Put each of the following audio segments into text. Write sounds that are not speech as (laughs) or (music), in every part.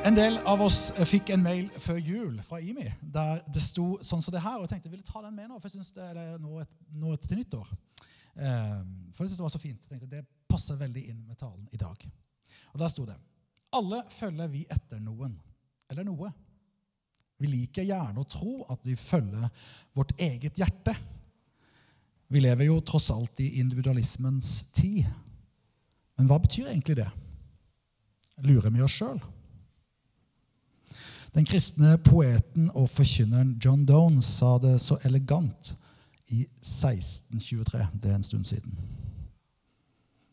En del av oss fikk en mail før jul fra IMI der det sto sånn som det her. og Jeg tenkte jeg ville ta den med nå, for jeg synes det er nå, til nyttår. Eh, for jeg synes det var så fint. Jeg tenkte Det passer veldig inn med talen i dag. Og Der sto det Alle følger vi etter noen eller noe. Vi liker gjerne å tro at vi følger vårt eget hjerte. Vi lever jo tross alt i individualismens tid. Men hva betyr egentlig det? Lurer vi oss sjøl? Den kristne poeten og forkynneren John Donne sa det så elegant i 1623. Det er en stund siden.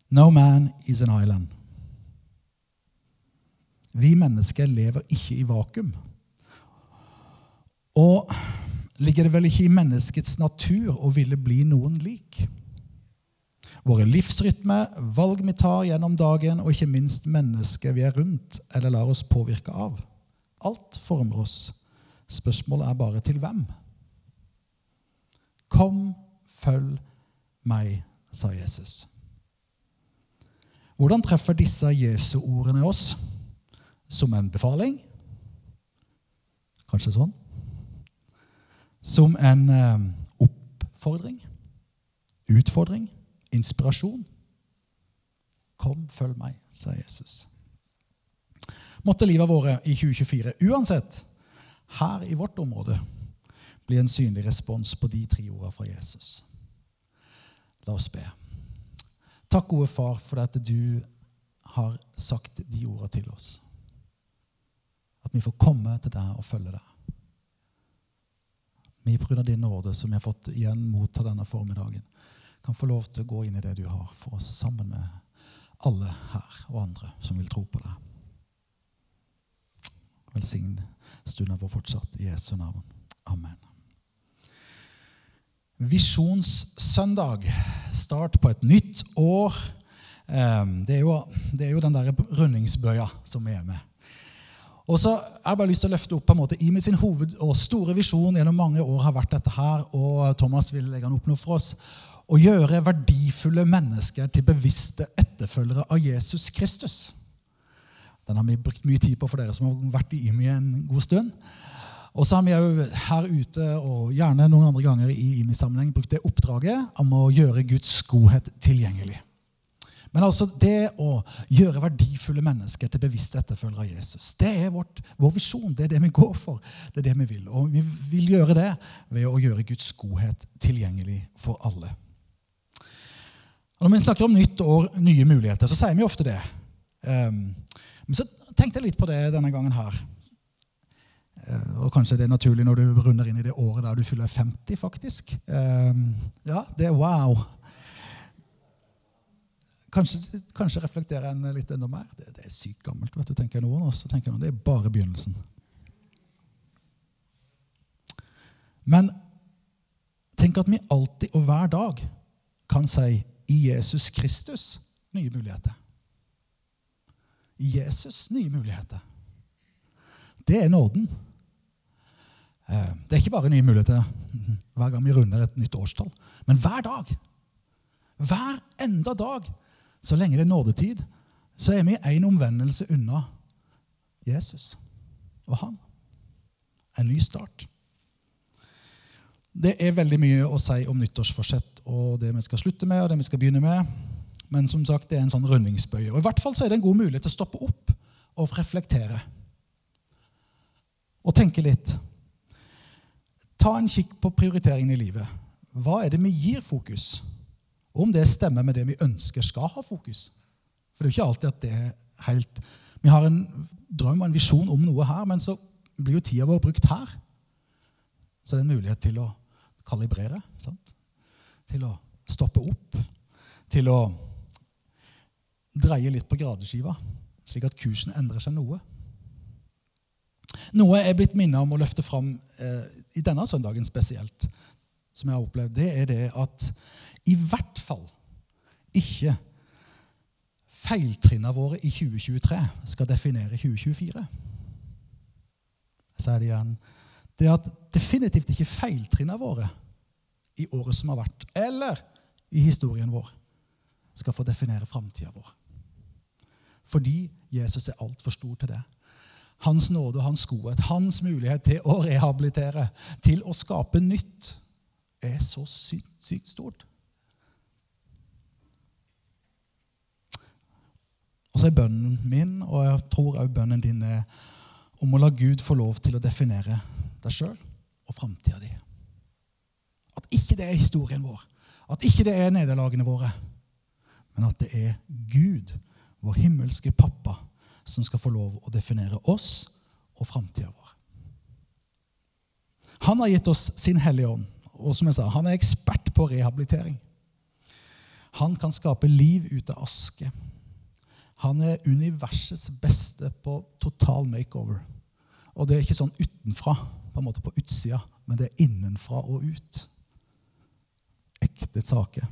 No man is an island. Vi mennesker lever ikke i vakuum. Og ligger det vel ikke i menneskets natur å ville bli noen lik? Våre livsrytme, valg vi tar gjennom dagen, og ikke minst mennesket vi er rundt eller lar oss påvirke av. Alt former oss. Spørsmålet er bare til hvem. Kom, følg meg, sa Jesus. Hvordan treffer disse Jesu-ordene oss? Som en befaling? Kanskje sånn? Som en eh, oppfordring? Utfordring? Inspirasjon? Kom, følg meg, sa Jesus måtte livet våre i 2024, uansett her i vårt område, bli en synlig respons på de tre ordene fra Jesus. La oss be. Takk, gode far, for at du har sagt de ordene til oss. At vi får komme til deg og følge deg. Vi pga. din nåde, som vi har fått igjen motta denne formiddagen, kan få lov til å gå inn i det du har for oss, sammen med alle her og andre som vil tro på deg. Velsign stunden vår fortsatt i Jesu navn. Amen. Visjonssøndag. Start på et nytt år. Ehm, det er jo, det er jo den der rundingsbøya som er med. Og så har jeg bare lyst til å løfte opp på en måte i min sin hoved og store visjon gjennom mange år har vært dette her, og Thomas vil legge den opp noe for oss. Å gjøre verdifulle mennesker til bevisste etterfølgere av Jesus Kristus. Den har vi brukt mye tid på for dere som har vært i IMI en god stund. Og så har vi jo her ute og gjerne noen andre ganger i IMI-sammenheng brukt det oppdraget om å gjøre Guds godhet tilgjengelig. Men altså det å gjøre verdifulle mennesker til bevisste etterfølgere av Jesus, det er vårt, vår visjon. Det er det vi går for. Det er det vi vil. Og vi vil gjøre det ved å gjøre Guds godhet tilgjengelig for alle. Og når vi snakker om nytt år, nye muligheter, så sier vi ofte det. Um, men så tenkte jeg litt på det denne gangen her. Eh, og kanskje det er naturlig når du runder inn i det året der du fyller 50, faktisk. Ehm, ja, det er wow. Kanskje, kanskje reflekterer en litt enda mer. Det, det er sykt gammelt, vet du, tenker noen. Og så tenker noen det er bare begynnelsen. Men tenk at vi alltid og hver dag kan si i Jesus Kristus nye muligheter. Jesus nye muligheter. Det er nåden. Eh, det er ikke bare nye muligheter hver gang vi runder et nytt årstall, men hver dag. Hver enda dag, så lenge det er nådetid, så er vi en omvendelse unna Jesus og han. En ny start. Det er veldig mye å si om nyttårsforsett og det vi skal slutte med og det vi skal begynne med. Men som sagt, det er en sånn rundingsbøye. Og I hvert fall så er det en god mulighet til å stoppe opp og reflektere. Og tenke litt. Ta en kikk på prioriteringen i livet. Hva er det vi gir fokus? Og om det stemmer med det vi ønsker skal ha fokus. For det er jo ikke alltid at det er helt Vi har en drøm og en visjon om noe her, men så blir jo tida vår brukt her. Så det er en mulighet til å kalibrere. Sant? Til å stoppe opp. Til å dreie litt på gradeskiva, slik at kursen endrer seg noe. Noe jeg er blitt minnet om å løfte fram eh, i denne søndagen spesielt, som jeg har opplevd, det er det at i hvert fall ikke feiltrinnene våre i 2023 skal definere 2024. Jeg sier det igjen. Det at definitivt ikke feiltrinnene våre i året som har vært, eller i historien vår, skal få definere framtida vår. Fordi Jesus er altfor stor til det. Hans nåde og hans godhet, hans mulighet til å rehabilitere, til å skape nytt, er så sykt, sykt stort. Og så er bønnen min, og jeg tror også bønnen din, er om å la Gud få lov til å definere deg sjøl og framtida di. At ikke det er historien vår, at ikke det er nederlagene våre, men at det er Gud, vår himmelske pappa, som skal få lov å definere oss og framtida vår. Han har gitt oss sin Hellige Ånd, og som jeg sa, han er ekspert på rehabilitering. Han kan skape liv ut av aske. Han er universets beste på total makeover. Og det er ikke sånn utenfra, på en måte på utsida, men det er innenfra og ut. Ekte saker.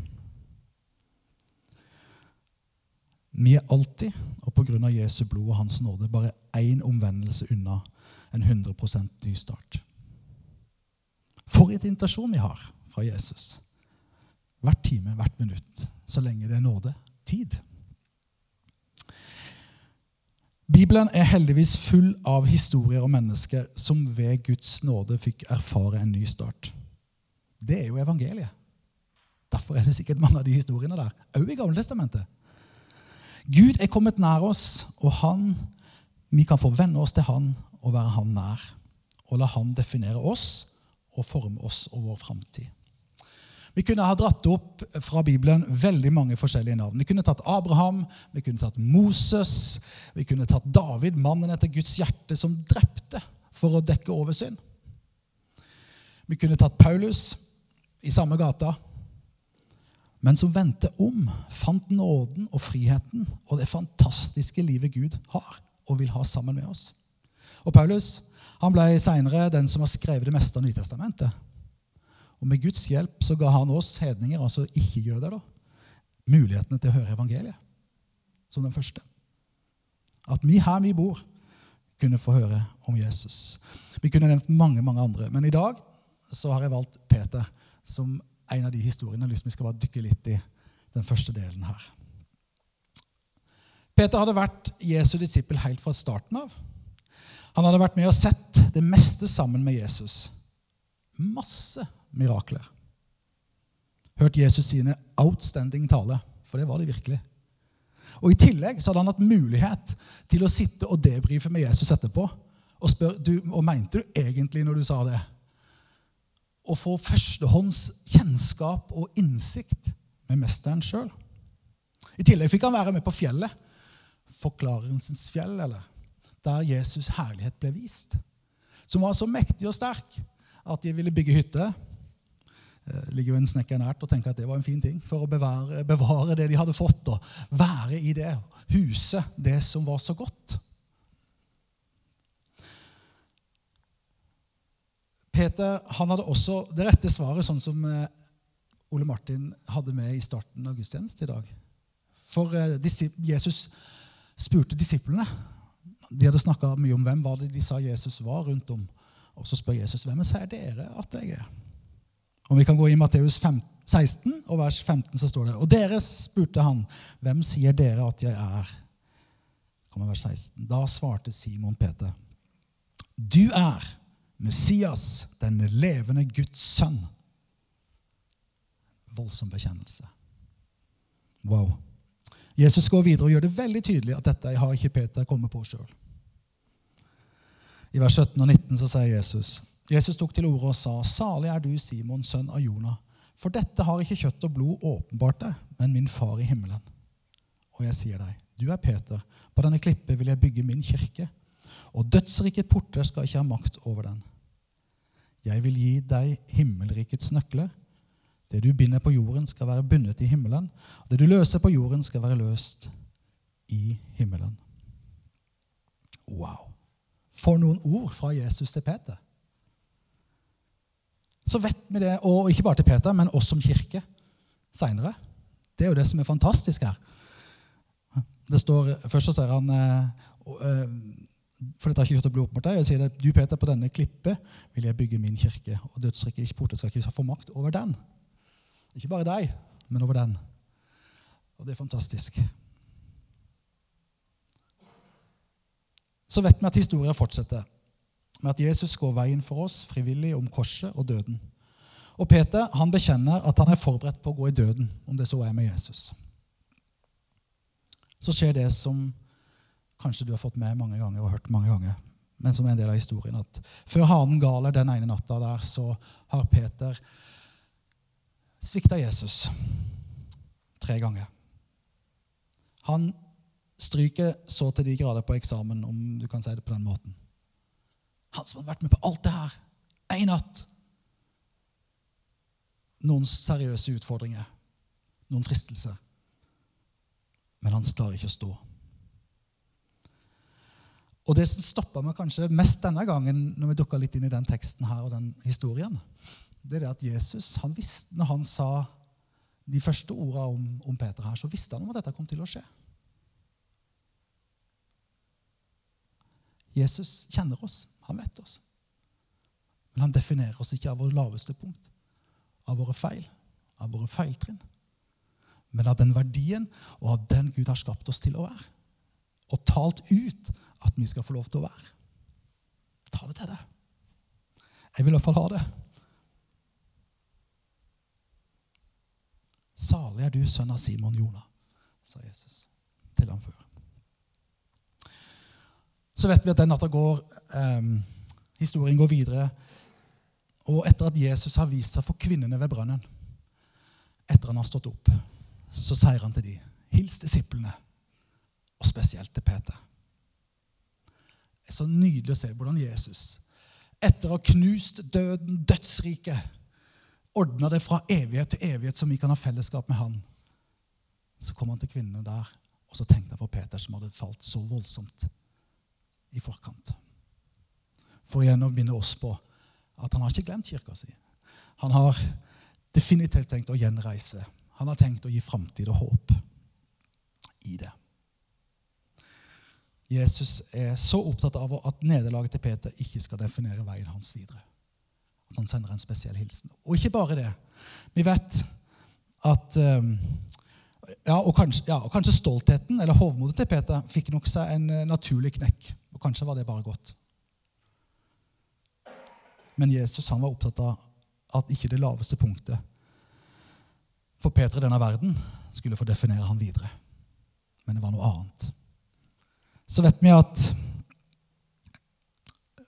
Vi er alltid, og pga. Jesu blod og Hans nåde, bare én omvendelse unna en 100% ny start. For en invitasjon vi har fra Jesus. Hvert time, hvert minutt, så lenge det er nåde. Tid. Bibelen er heldigvis full av historier om mennesker som ved Guds nåde fikk erfare en ny start. Det er jo evangeliet. Derfor er det sikkert mange av de historiene der, òg i Gamle Testamentet. Gud er kommet nær oss, og han, vi kan få venne oss til han og være han nær. Og la han definere oss og forme oss og vår framtid. Vi kunne ha dratt opp fra Bibelen veldig mange forskjellige navn. Vi kunne tatt Abraham, vi kunne tatt Moses, vi kunne tatt David, mannen etter Guds hjerte, som drepte for å dekke over synd. Vi kunne tatt Paulus i samme gata, men som vendte om, fant nåden og friheten og det fantastiske livet Gud har og vil ha sammen med oss. Og Paulus han ble seinere den som har skrevet det meste av Nytestamentet. Og med Guds hjelp så ga han oss hedninger, altså ikke-jøder, mulighetene til å høre evangeliet som den første. At vi her vi bor, kunne få høre om Jesus. Vi kunne nevnt mange mange andre, men i dag så har jeg valgt Peter som en av de historiene jeg har lyst til vi skal bare dykke litt i den første delen her. Peter hadde vært Jesu disippel helt fra starten av. Han hadde vært med og sett det meste sammen med Jesus. Masse mirakler. Hørt Jesus sine outstanding tale, for det var det virkelig. Og I tillegg så hadde han hatt mulighet til å sitte og debrife med Jesus etterpå. Og spørre og mente du egentlig når du sa det? Å få førstehånds kjennskap og innsikt med mesteren sjøl. I tillegg fikk han være med på fjellet. Forklarelsens fjell, eller? Der Jesus' herlighet ble vist. Som var så mektig og sterk at de ville bygge hytte Det ligger jo en snekker nært og tenker at det var en fin ting for å bevare, bevare det de hadde fått, og være i det huset, det som var så godt. Peter han hadde også det rette svaret, sånn som eh, Ole Martin hadde med i starten av gudstjeneste i dag. For eh, Jesus spurte disiplene. De hadde snakka mye om hvem var det de sa Jesus var rundt om. Og så spør Jesus hvem sier dere at jeg er. Om vi kan gå i Matteus 16, og vers 15, så står det Og dere spurte han, hvem sier dere at jeg er? Kommer vers 16. Da svarte Simon Peter, du er Messias, den levende Guds sønn. Voldsom bekjennelse. Wow. Jesus går videre og gjør det veldig tydelig at dette har ikke Peter kommet på sjøl. I vers 17 og 19 så sier Jesus Jesus tok til orde og sa, 'Salig er du, Simon, sønn av Jonah.' For dette har ikke kjøtt og blod åpenbart deg, men min far i himmelen. Og jeg sier deg, du er Peter, på denne klippet vil jeg bygge min kirke, og dødsrikets porter skal ikke ha makt over den. Jeg vil gi deg himmelrikets nøkler. Det du binder på jorden, skal være bundet i himmelen, og det du løser på jorden, skal være løst i himmelen. Wow! får noen ord fra Jesus til Peter, så vet vi det, og ikke bare til Peter, men oss som kirke seinere. Det er jo det som er fantastisk her. Det står, Først så sier han eh, For dette har ikke kjøtt å bli opp mot deg. Jeg sier det, du Peter, på denne klippet vil jeg bygge min kirke, og dødsriket porter skal ikke få makt over den. Ikke bare deg, men over den. Og det er fantastisk. Så vet vi at historien fortsetter med at Jesus går veien for oss frivillig om korset og døden. Og Peter han bekjenner at han er forberedt på å gå i døden, om det så er med Jesus. Så skjer det som kanskje du har fått med mange ganger og hørt mange ganger, men som er en del av historien. at Før hanen galer den ene natta der, så har Peter svikta Jesus tre ganger. Han stryker så til de grader på eksamen, om du kan si det på den måten. Han som har vært med på alt det her. Én natt. Noen seriøse utfordringer. Noen fristelser. Men han klarer ikke å stå. Og Det som stoppa meg kanskje mest denne gangen, når vi dukka litt inn i den teksten her og den historien, det er det at Jesus, han visste, når han sa de første ordene om, om Peter her, så visste han om at dette kom til å skje. Jesus kjenner oss. Han vet oss. Men han definerer oss ikke av vårt laveste punkt, av våre feil, av våre feiltrinn. Men av den verdien og av den Gud har skapt oss til å være. Og talt ut at vi skal få lov til å være. Ta det til deg. Jeg vil i hvert fall ha det. Salig er du, sønn av Simon Jonah, sa Jesus til ham før. Så vet vi at den natta går eh, Historien går videre. Og etter at Jesus har vist seg for kvinnene ved brønnen, etter han har stått opp, så sier han til dem, hils disiplene, og spesielt til Peter. Det er så nydelig å se hvordan Jesus, etter å ha knust døden, dødsriket, ordna det fra evighet til evighet, så vi kan ha fellesskap med han. Så kom han til kvinnene der, og så tenkte han på Peter, som hadde falt så voldsomt i forkant. For igjen å minne oss på at han har ikke glemt kirka si. Han har definitivt tenkt å gjenreise. Han har tenkt å gi framtid og håp i det. Jesus er så opptatt av at nederlaget til Peter ikke skal definere veien hans videre. At han sender en spesiell hilsen. Og ikke bare det. Vi vet at ehm, ja, og kanskje, ja, og kanskje stoltheten eller hovmodet til Peter fikk nok seg en eh, naturlig knekk. Og kanskje var det bare godt. Men Jesus han var opptatt av at ikke det laveste punktet for Peter i denne verden skulle få definere han videre. Men det var noe annet. Så vet vi at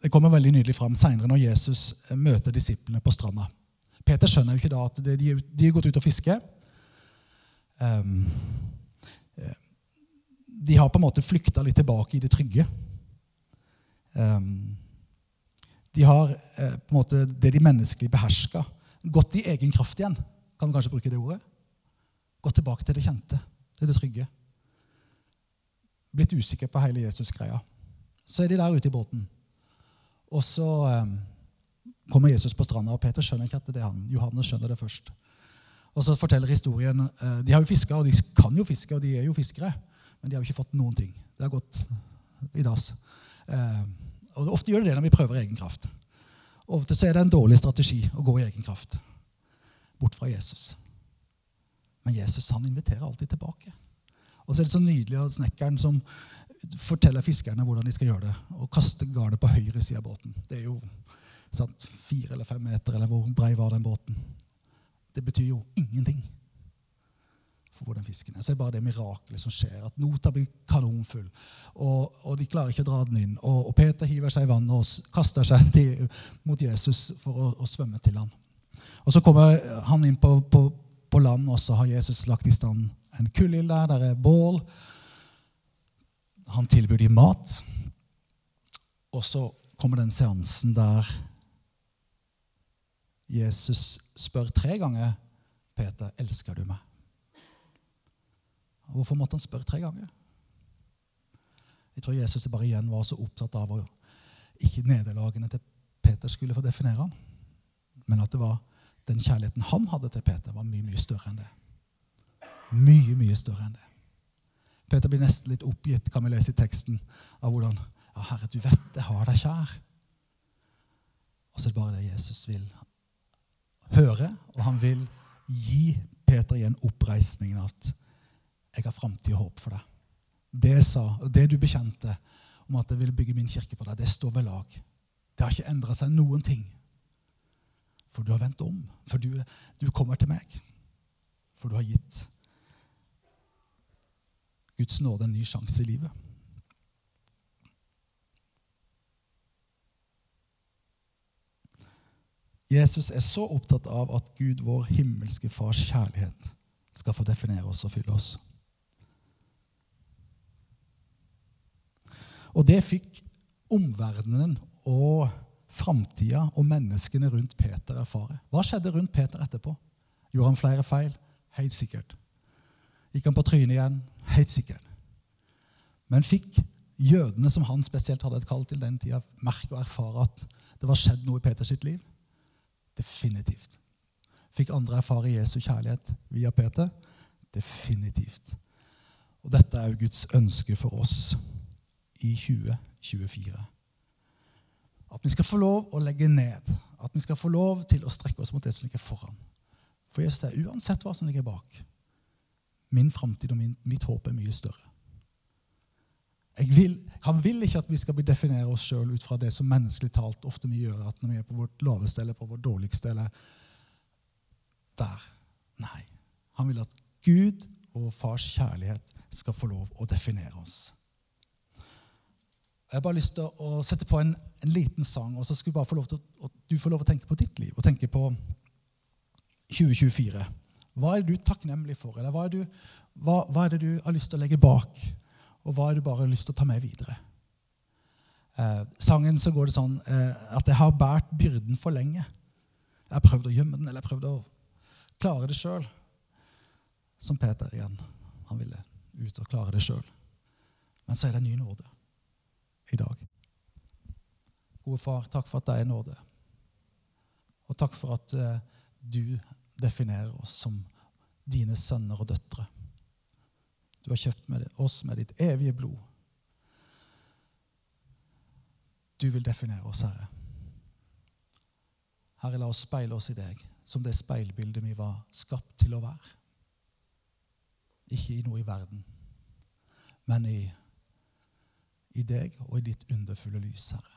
det kommer veldig nydelig fram seinere når Jesus møter disiplene på stranda. Peter skjønner jo ikke da at de er gått ut og fisker. Ehm, de har på en måte flykta litt tilbake i det trygge. Ehm, de har eh, på en måte det de menneskelig beherska, gått i egen kraft igjen. Kan du kanskje bruke det ordet? Gått tilbake til det kjente, til det trygge. Blitt usikker på hele Jesus-greia. Så er de der ute i båten. Og så eh, kommer Jesus på stranda, og Peter skjønner ikke at det er han. Johannes skjønner det først. Og så forteller historien eh, De har jo fiska, og de kan jo fiske, og de er jo fiskere. Men de har jo ikke fått noen ting. Det har gått i dass. Eh, og Ofte gjør det det når vi prøver egen kraft. Ofte så er det en dårlig strategi å gå i egen kraft. Bort fra Jesus. Men Jesus han inviterer alltid tilbake. Og så er det så nydelig av snekkeren som forteller fiskerne hvordan de skal gjøre det. Og kaste garnet på høyre side av båten. Det er jo sant, fire eller fem meter, eller hvor brei var den båten? Det betyr jo ingenting for hvordan fisken er. Så er det bare det mirakelet som skjer. At nota blir kanonfull, og, og, de klarer ikke å dra den inn. Og, og Peter hiver seg i vannet og kaster seg (laughs) til, mot Jesus for å, å, svømme til han. Og Så kommer han inn på, på, på land, og så har Jesus lagt i stand en kullild der. Der er bål. Han tilbyr dem mat. Og så kommer den seansen der Jesus spør tre ganger Peter, elsker du meg? Hvorfor måtte han spørre tre ganger? Jeg tror Jesus bare igjen var så opptatt av å ikke nederlagene til Peter skulle få definere ham, men at det var den kjærligheten han hadde til Peter, var mye, mye større enn det. Mye, mye større enn det. Peter blir nesten litt oppgitt, kan vi lese i teksten, av hvordan ja, 'Herre, du vet jeg har deg kjær'. Og så er det bare det Jesus vil høre, og han vil gi Peter igjen oppreisningen at 'jeg har framtid og håp for deg'. Det sa, og det du bekjente om at jeg ville bygge min kirke på deg, det står ved lag. Det har ikke endra seg noen ting. For du har vendt om. For du, du kommer til meg. For du har gitt Guds nåde en ny sjanse i livet. Jesus er så opptatt av at Gud, vår himmelske Fars kjærlighet, skal få definere oss og fylle oss. Og det fikk omverdenen og framtida og menneskene rundt Peter erfare. Hva skjedde rundt Peter etterpå? Gjorde han flere feil? Helt sikkert. Gikk han på trynet igjen? Helt sikkert. Men fikk jødene, som han spesielt hadde et kall til den tida, merke og erfare at det var skjedd noe i Peters liv? Definitivt. Fikk andre erfare Jesu kjærlighet via Peter? Definitivt. Og dette er jo Guds ønske for oss i 2024. At vi skal få lov å legge ned. At vi skal få lov til å strekke oss mot det som ligger foran. For Jesus er uansett hva som ligger bak, min framtid og min, mitt håp er mye større. Vil, han vil ikke at vi skal definere oss sjøl ut fra det som menneskelig talt ofte vi gjør, at når vi er på vårt laveste eller på vårt dårligste eller der. Nei. Han vil at Gud og fars kjærlighet skal få lov å definere oss. Jeg har bare lyst til å sette på en, en liten sang, og så skulle bare få lov til å, du få lov å tenke på ditt liv og tenke på 2024. Hva er du takknemlig for? Eller hva er, du, hva, hva er, det du har lyst til å legge bak? Og hva er det du bare har lyst til å ta med videre? Eh, sangen så går det sånn eh, at jeg har båret byrden for lenge. Jeg har prøvd å gjemme den, eller jeg har prøvd å klare det sjøl. Som Peter igjen. Han ville ut og klare det sjøl. Men så er det en ny nåde i dag. Gode far, takk for at det er nåde. Og takk for at eh, du definerer oss som dine sønner og døtre. Du har kjøpt med oss med ditt evige blod. Du vil definere oss, Herre. Herre, la oss speile oss i deg som det speilbildet vi var skapt til å være. Ikke i noe i verden, men i i deg og i ditt underfulle lys, Herre.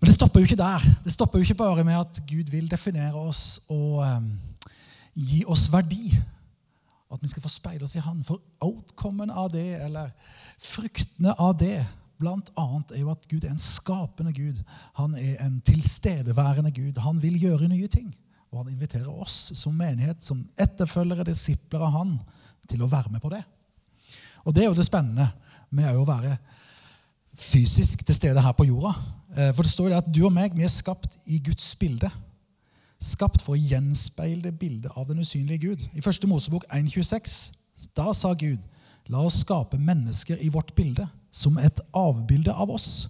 Men det stopper jo ikke der. Det stopper jo ikke bare med at Gud vil definere oss og um, gi oss verdi. At vi skal få speile oss i Han. For outcomen av det, eller fruktene av det, blant annet er jo at Gud er en skapende Gud. Han er en tilstedeværende Gud. Han vil gjøre nye ting. Og han inviterer oss som menighet, som etterfølgere, disipler av Han, til å være med på det. Og det er jo det spennende med å være fysisk til stede her på jorda. Eh, for det står jo at du og meg vi er skapt i Guds bilde. Skapt for å gjenspeile det bildet av den usynlige Gud. I 1. Mosebok 1,26 da sa Gud, la oss skape mennesker i vårt bilde, som et avbilde av oss.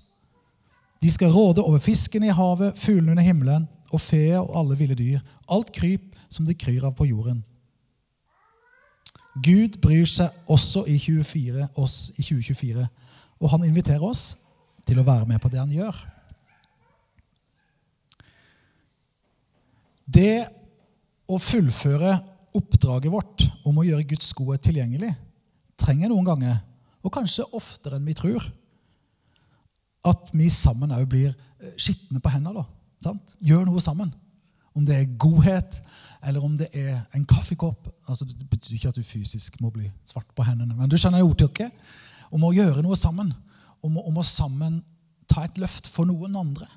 De skal råde over fisken i havet, fuglene under himmelen og fe og alle ville dyr. Alt kryp som det kryr av på jorden. Gud bryr seg også i 24, oss i 2024, og han inviterer oss til å være med på det han gjør. Det å fullføre oppdraget vårt om å gjøre Guds godhet tilgjengelig trenger noen ganger, og kanskje oftere enn vi tror, at vi sammen òg blir eh, skitne på hendene. Gjør noe sammen. Om det er godhet, eller om det er en kaffekopp. Altså, det betyr ikke at du fysisk må bli svart på hendene, men du skjønner ordtaket om å gjøre noe sammen. Om, om, å sammen ta et løft for noen andre.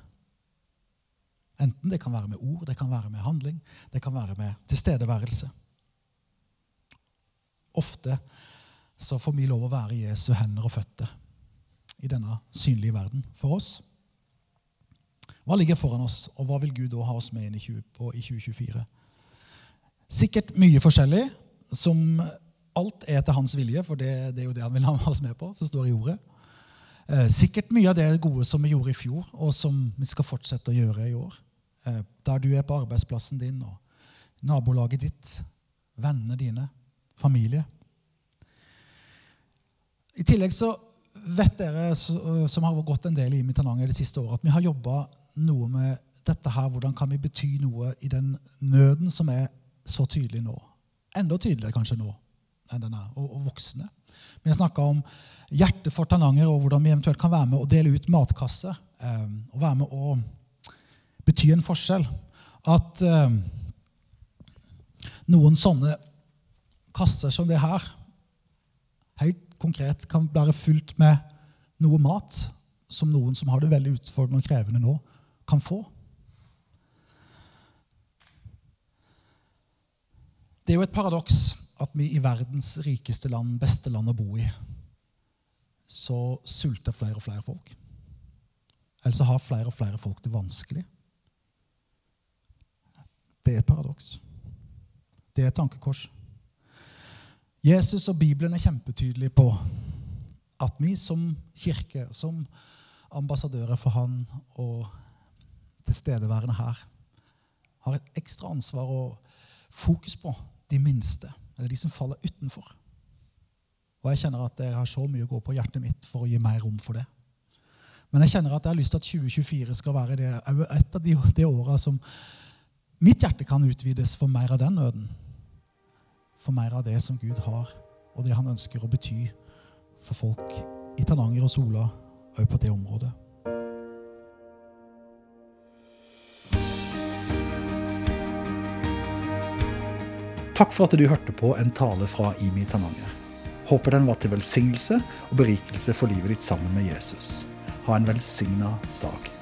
Enten det kan være med ord, det kan være med handling, det kan være med tilstedeværelse. Ofte så får vi lov å være Jesu hender og føtter i denne synlige verden for oss. Hva ligger foran oss, og hva vil Gud da ha oss med inn i 2024? Sikkert mye forskjellig, som alt er etter hans vilje, for det, det er jo det han vil ha oss med på, som står i ordet. Eh, sikkert mye av det gode som vi gjorde i fjor, og som vi skal fortsette å gjøre i år. Eh, der du er på arbeidsplassen din og nabolaget ditt, vennene dine, familie. I tillegg så vet dere som har gått en del i Mitananger det siste året, at vi har jobba noe med dette her, hvordan kan vi bety noe i den nøden som er så tydelig nå. Enda tydeligere kanskje nå enn den er, og, og voksne. Vi jeg snakka om hjertet for Tananger og hvordan vi eventuelt kan være med å dele ut matkasser. Eh, og være med å bety en forskjell. At eh, noen sånne kasser som det her helt konkret kan være fullt med noe mat som noen som har det veldig utfordrende og krevende nå, kan få. Det er jo et paradoks at vi i verdens rikeste land, beste land å bo i, så sulter flere og flere folk. Eller så har flere og flere folk det vanskelig. Det er et paradoks. Det er et tankekors. Jesus og Bibelen er kjempetydelige på at vi som kirke, som ambassadører for Han og tilstedeværende her, har et ekstra ansvar og fokus på de minste, eller de som faller utenfor. Og jeg kjenner at jeg har så mye å gå på hjertet mitt for å gi mer rom for det. Men jeg kjenner at jeg har lyst til at 2024 skal være det, et av de, de åra som mitt hjerte kan utvides for mer av den nøden. For mer av det som Gud har, og det han ønsker å bety for folk i Tananger og Sola òg på det området. Takk for at du hørte på en tale fra Imi Tananger. Håper den var til velsignelse og berikelse for livet ditt sammen med Jesus. Ha en velsigna dag.